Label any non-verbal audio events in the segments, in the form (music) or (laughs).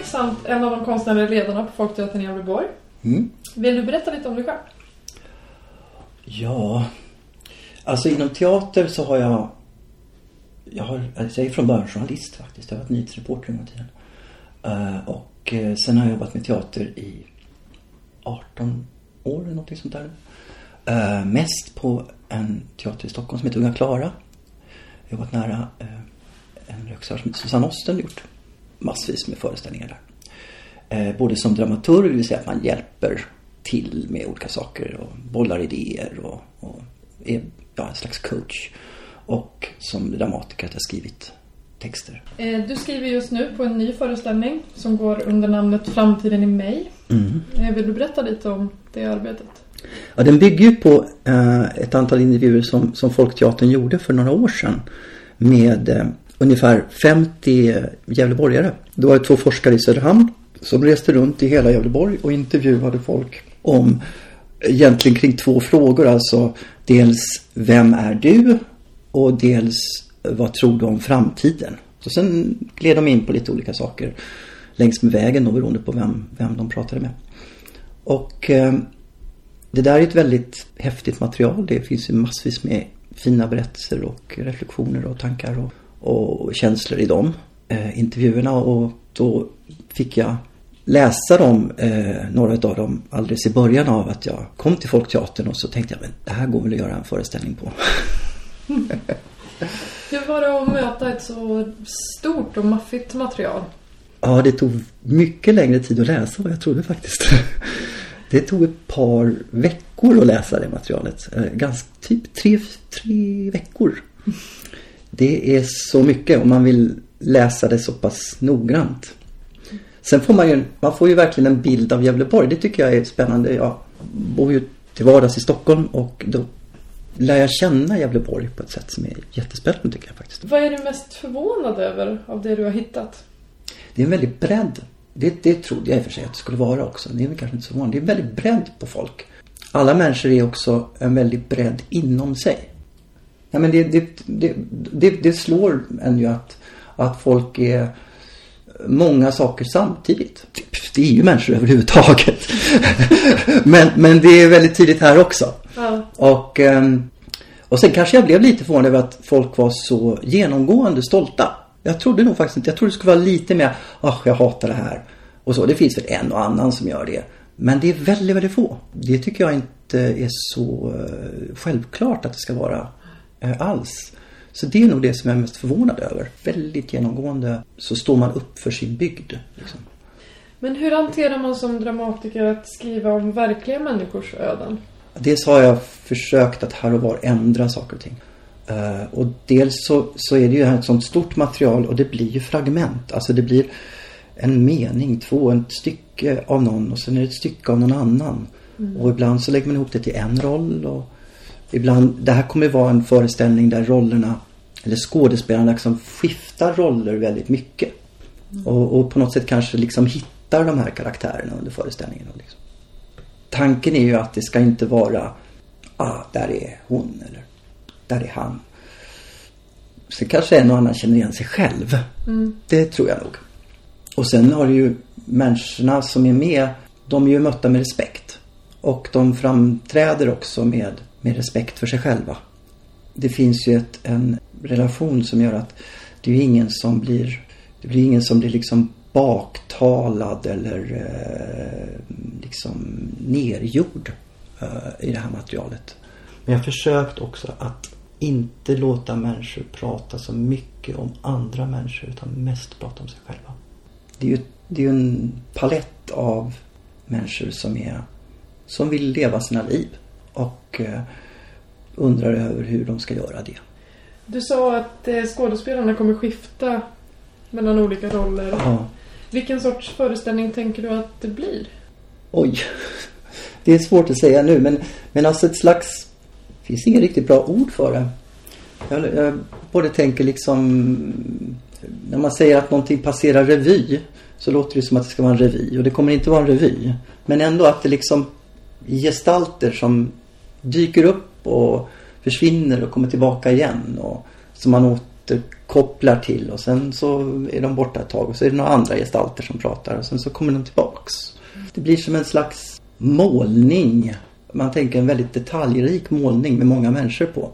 dramaturg samt en av de konstnärliga ledarna på Folkteatern i Gävleborg. Mm. Vill du berätta lite om dig själv? Ja, alltså inom teater så har jag... Jag, har, alltså jag är från början journalist faktiskt. Jag har varit nyhetsreporter en tiden. Uh, och uh, sen har jag jobbat med teater i 18 år eller någonting sånt där. Uh, mest på en teater i Stockholm som heter Unga Klara. Jag har jobbat nära en regissör som heter Susanne Osten gjort massvis med föreställningar där. både som dramaturg, det vill säga att man hjälper till med olika saker och bollar idéer och, och är ja, en slags coach. Och som dramatiker att jag skrivit texter. Eh, du skriver just nu på en ny föreställning som går under namnet Framtiden i mig. Mm. Eh, vill du berätta lite om det arbetet? Ja, den bygger ju på eh, ett antal intervjuer som, som Folkteatern gjorde för några år sedan med eh, ungefär 50 Gävleborgare. Det var två forskare i Söderhamn som reste runt i hela Gävleborg och intervjuade folk om egentligen kring två frågor. Alltså dels vem är du? Och dels vad tror du om framtiden? Så sen gled de in på lite olika saker längs med vägen då beroende på vem, vem de pratade med. Och eh, det där är ett väldigt häftigt material. Det finns ju massvis med fina berättelser och reflektioner och tankar och, och känslor i de eh, intervjuerna. Och då fick jag läsa dem, eh, några av dem, alldeles i början av att jag kom till Folkteatern och så tänkte jag, men det här går väl att göra en föreställning på. (laughs) Hur var det att möta ett så stort och maffigt material? Ja, det tog mycket längre tid att läsa vad jag trodde faktiskt. (laughs) Det tog ett par veckor att läsa det materialet. Eh, ganska, typ tre, tre veckor. Det är så mycket om man vill läsa det så pass noggrant. Sen får man ju, man får ju verkligen en bild av Gävleborg. Det tycker jag är spännande. Jag bor ju till vardags i Stockholm och då lär jag känna Gävleborg på ett sätt som är jättespännande tycker jag faktiskt. Vad är du mest förvånad över av det du har hittat? Det är en väldig bredd. Det, det trodde jag i och för sig att det skulle vara också. Det är väl kanske inte så vanligt. Det är en väldig bredd på folk. Alla människor är också en väldig bredd inom sig. Ja, men det, det, det, det, det slår en ju att, att folk är många saker samtidigt. Det är ju människor överhuvudtaget. (laughs) men, men det är väldigt tydligt här också. Ja. Och, ehm, och sen kanske jag blev lite förvånad över att folk var så genomgående stolta. Jag trodde nog faktiskt inte, jag trodde det skulle vara lite mer, ah jag hatar det här. Och så, det finns väl en och annan som gör det. Men det är väldigt, väldigt få. Det tycker jag inte är så eh, självklart att det ska vara alls. Så det är nog det som jag är mest förvånad över. Väldigt genomgående så står man upp för sin bygd. Liksom. Men hur hanterar man som dramatiker att skriva om verkliga människors öden? Dels har jag försökt att här och var ändra saker och ting. Uh, och dels så, så är det ju ett sånt stort material och det blir ju fragment. Alltså det blir en mening, två, ett stycke av någon och sen är det ett stycke av någon annan. Mm. Och ibland så lägger man ihop det till en roll och ibland, det här kommer vara en föreställning där rollerna, eller skådespelarna liksom skiftar roller väldigt mycket. Mm. Och, och, på något sätt kanske liksom hittar de här karaktärerna under föreställningen. Liksom. Tanken är ju att det ska inte vara, ah, där är hon eller där är han. Sen kanske en och annan känner igen sig själv. Mm. Det tror jag nog. Och sen har du ju människorna som är med, de är ju mötta med respekt. Och de framträder också med med respekt för sig själva. Det finns ju ett, en relation som gör att det är ingen som blir, det blir ingen som blir liksom baktalad eller eh, liksom nergjord eh, i det här materialet. Men jag har försökt också att inte låta människor prata så mycket om andra människor utan mest prata om sig själva. Det är ju, det är en palett av människor som är som vill leva sina liv och eh, undrar över hur de ska göra det. Du sa att eh, skådespelarna kommer skifta mellan olika roller. Ja. Vilken sorts föreställning tänker du att det blir? Oj, (laughs) det är svårt att säga nu men, men alltså ett slags, det finns inget riktigt bra ord för det. Jag, jag både tänker liksom, när man säger att någonting passerar revy så låter det som att det ska vara en revy och det kommer inte vara en revy. Men ändå att det liksom gestalter som dyker upp och försvinner och kommer tillbaka igen. Och som man återkopplar till och sen så är de borta ett tag och så är det några andra gestalter som pratar och sen så kommer de tillbaks. Det blir som en slags målning. Man tänker en väldigt detaljrik målning med många människor på.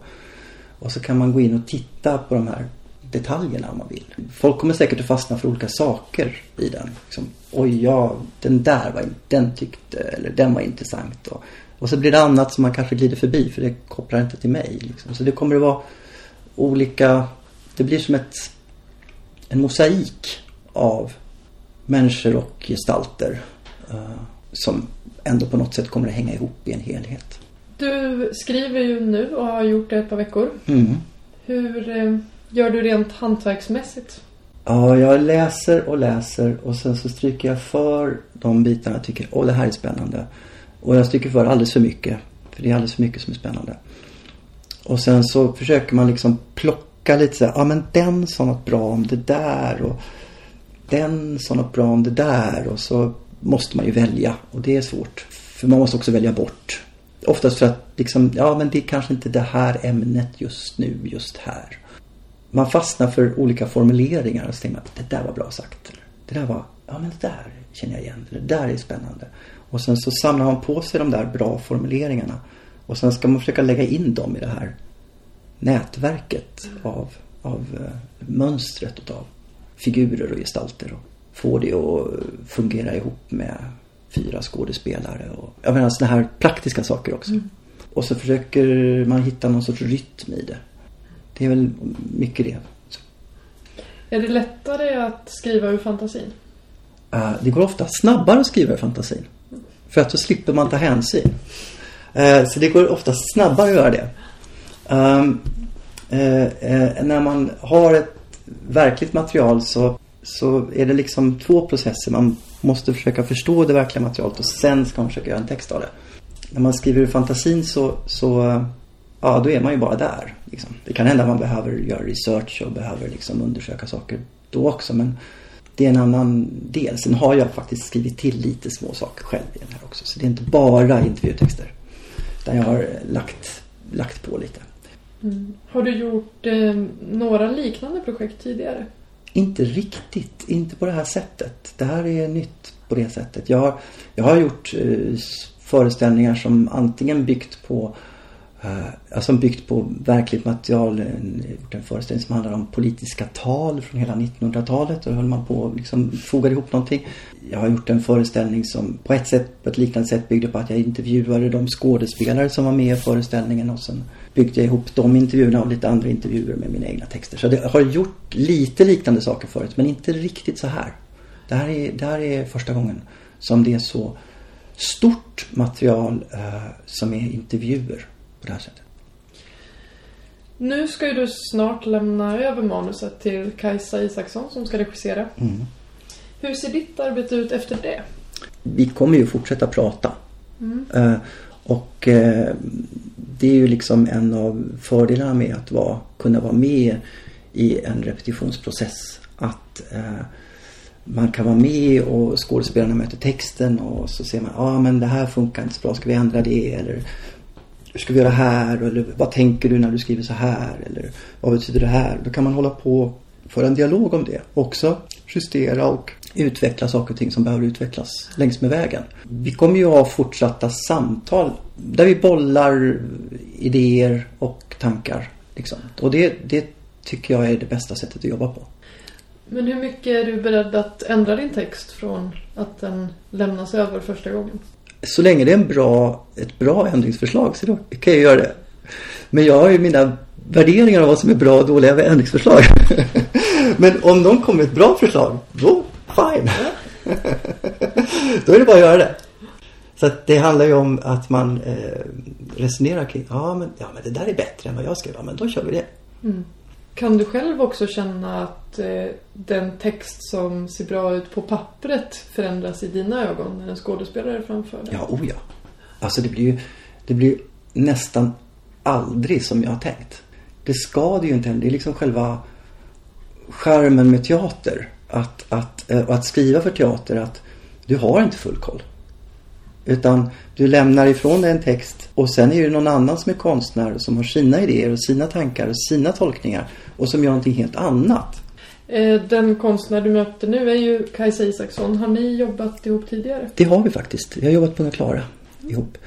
Och så kan man gå in och titta på de här detaljerna om man vill. Folk kommer säkert att fastna för olika saker i den. Liksom, Oj, ja, den där var den tyckte, eller den var intressant. Och, och så blir det annat som man kanske glider förbi för det kopplar inte till mig. Liksom. Så det kommer att vara olika, det blir som ett, en mosaik av människor och gestalter. Uh, som ändå på något sätt kommer att hänga ihop i en helhet. Du skriver ju nu och har gjort det ett par veckor. Mm. Hur eh, gör du rent hantverksmässigt? Ja, jag läser och läser och sen så stryker jag för de bitarna jag tycker, åh det här är spännande. Och jag stryker för alldeles för mycket. För det är alldeles för mycket som är spännande. Och sen så försöker man liksom plocka lite såhär, ja men den sa något bra om det där och den sa något bra om det där och så måste man ju välja och det är svårt. För man måste också välja bort. Oftast för att liksom, ja men det är kanske inte det här ämnet just nu, just här. Man fastnar för olika formuleringar och så tänker man, det där var bra sagt. Det där var, ja men det där känner jag igen. Det där är spännande. Och sen så samlar man på sig de där bra formuleringarna. Och sen ska man försöka lägga in dem i det här nätverket av, av uh, mönstret av figurer och gestalter. Och få det att fungera ihop med fyra skådespelare. Och, jag menar sådana här praktiska saker också. Mm. Och så försöker man hitta någon sorts rytm i det. Det är väl mycket det. Så. Är det lättare att skriva ur fantasin? Uh, det går ofta snabbare att skriva ur fantasin. För att då slipper man ta hänsyn. Uh, så det går ofta snabbare att göra det. Um, uh, när man har ett verkligt material så, så är det liksom två processer. Man måste försöka förstå det verkliga materialet och sen ska man försöka göra en text av det. När man skriver ur fantasin så, så ja, då är man ju bara där. Liksom. Det kan hända att man behöver göra research och behöver liksom undersöka saker då också. Men det är en annan del. Sen har jag faktiskt skrivit till lite små saker själv i den här också. Så det är inte bara intervjutexter. Utan jag har lagt, lagt på lite. Mm. Har du gjort eh, några liknande projekt tidigare? Inte riktigt. Inte på det här sättet. Det här är nytt på det sättet. Jag har, jag har gjort eh, föreställningar som antingen byggt på Eh, alltså byggt på verkligt material. Gjort en föreställning som handlar om politiska tal från hela 1900-talet. Och då höll man på och liksom fogade ihop någonting. Jag har gjort en föreställning som på ett sätt, på ett liknande sätt byggde på att jag intervjuade de skådespelare som var med i föreställningen. Och sen byggde jag ihop de intervjuerna och lite andra intervjuer med mina egna texter. Så jag har gjort lite liknande saker förut men inte riktigt så här. Det här är, det här är första gången som det är så stort material uh, som är intervjuer på det här sättet. Nu ska ju du snart lämna över manuset till Kajsa Isaksson som ska regissera. Mm. Hur ser ditt arbete ut efter det? Vi kommer ju fortsätta prata. Mm. Uh, och uh, det är ju liksom en av fördelarna med att vara, kunna vara med i en repetitionsprocess. Att uh, man kan vara med och skådespelarna möter texten och så ser man, ja ah, men det här funkar inte så bra, ska vi ändra det? Eller hur ska vi göra här? Eller vad tänker du när du skriver så här? Eller vad betyder det här? Då kan man hålla på och föra en dialog om det. Också justera och utveckla saker och ting som behöver utvecklas längs med vägen. Vi kommer ju ha fortsatta samtal där vi bollar idéer och tankar. Liksom. Och det, det tycker jag är det bästa sättet att jobba på. Men hur mycket är du beredd att ändra din text från att den lämnas över första gången? Så länge det är en bra, ett bra ändringsförslag så då kan jag göra det. Men jag har ju mina värderingar av vad som är bra och dåliga ändringsförslag. (laughs) Men om de kommer med ett bra förslag, då fine. (laughs) då är det bara att göra det. Så att det handlar ju om att man eh, resonerar kring, ja men, ja men det där är bättre än vad jag skrev, ja men då kör vi det. Mm. Kan du själv också känna att eh, den text som ser bra ut på pappret förändras i dina ögon när en skådespelare framför dig? Ja, oh ja. Alltså det blir ju det blir nästan aldrig som jag har tänkt. Det ska det ju inte. Det är liksom själva skärmen med teater. Att, att, eh, och eh, att skriva för teater att du har inte full koll. Utan du lämnar ifrån dig en text och sen är det någon annan som är konstnär som har sina idéer och sina tankar och sina tolkningar och som gör någonting helt annat. Eh, den konstnär du möter nu är ju Kajsa Isaksson. Har ni jobbat ihop tidigare? Det har vi faktiskt. Vi har jobbat på Unga Klara ihop.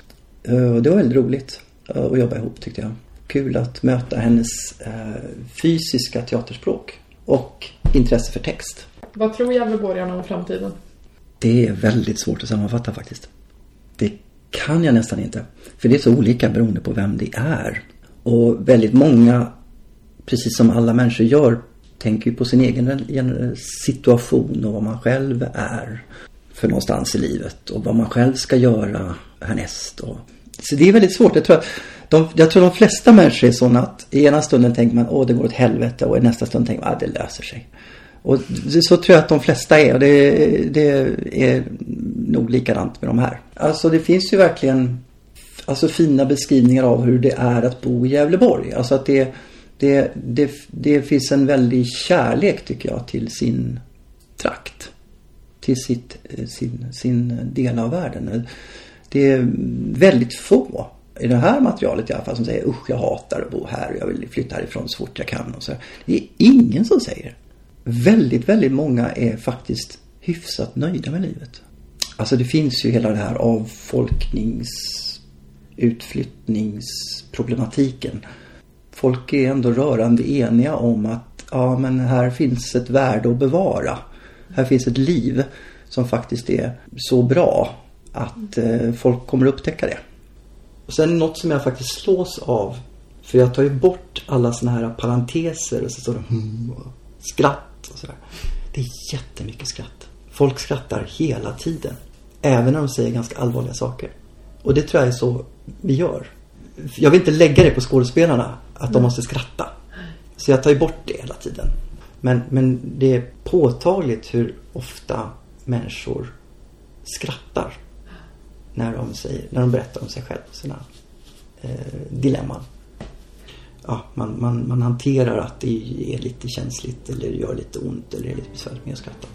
Eh, det var väldigt roligt eh, att jobba ihop tyckte jag. Kul att möta hennes fysiska teaterspråk och intresse för text. Vad tror Gävleborgarna om framtiden? Det är väldigt svårt att sammanfatta faktiskt. Kan jag nästan inte. För det är så olika beroende på vem det är. Och väldigt många, precis som alla människor gör, tänker ju på sin egen situation och vad man själv är för någonstans i livet och vad man själv ska göra härnäst. Och... Så det är väldigt svårt. Jag tror, att de, jag tror de flesta människor är sådana att i ena stunden tänker man åh det går åt helvete och i nästa stund tänker man att ah, det löser sig. Och så tror jag att de flesta är och det, det är nog likadant med de här. Alltså det finns ju verkligen alltså fina beskrivningar av hur det är att bo i Gävleborg. Alltså att det, det, det, det finns en väldig kärlek tycker jag till sin trakt. Till sitt, eh, sin, sin del av världen. Det är väldigt få i det här materialet i alla fall som säger usch jag hatar att bo här och jag vill flytta härifrån så fort jag kan. Och så. Det är ingen som säger. Väldigt, väldigt många är faktiskt hyfsat nöjda med livet. Alltså det finns ju hela det här avfolknings utflyttningsproblematiken. Folk är ändå rörande eniga om att ja, men här finns ett värde att bevara. Här finns ett liv som faktiskt är så bra att eh, folk kommer upptäcka det. Och sen något som jag faktiskt slås av. För jag tar ju bort alla såna här parenteser och så står det hmm, och skratt och sådär. Det är jättemycket skratt. Folk skrattar hela tiden. Även när de säger ganska allvarliga saker. Och det tror jag är så vi gör. Jag vill inte lägga det på skådespelarna att de måste skratta. Så jag tar ju bort det hela tiden. Men, men det är påtagligt hur ofta människor skrattar när de, säger, när de berättar om sig själva och sina eh, dilemman. Ja, man, man, man hanterar att det är lite känsligt eller gör lite ont eller är lite besvärligt med att skratta.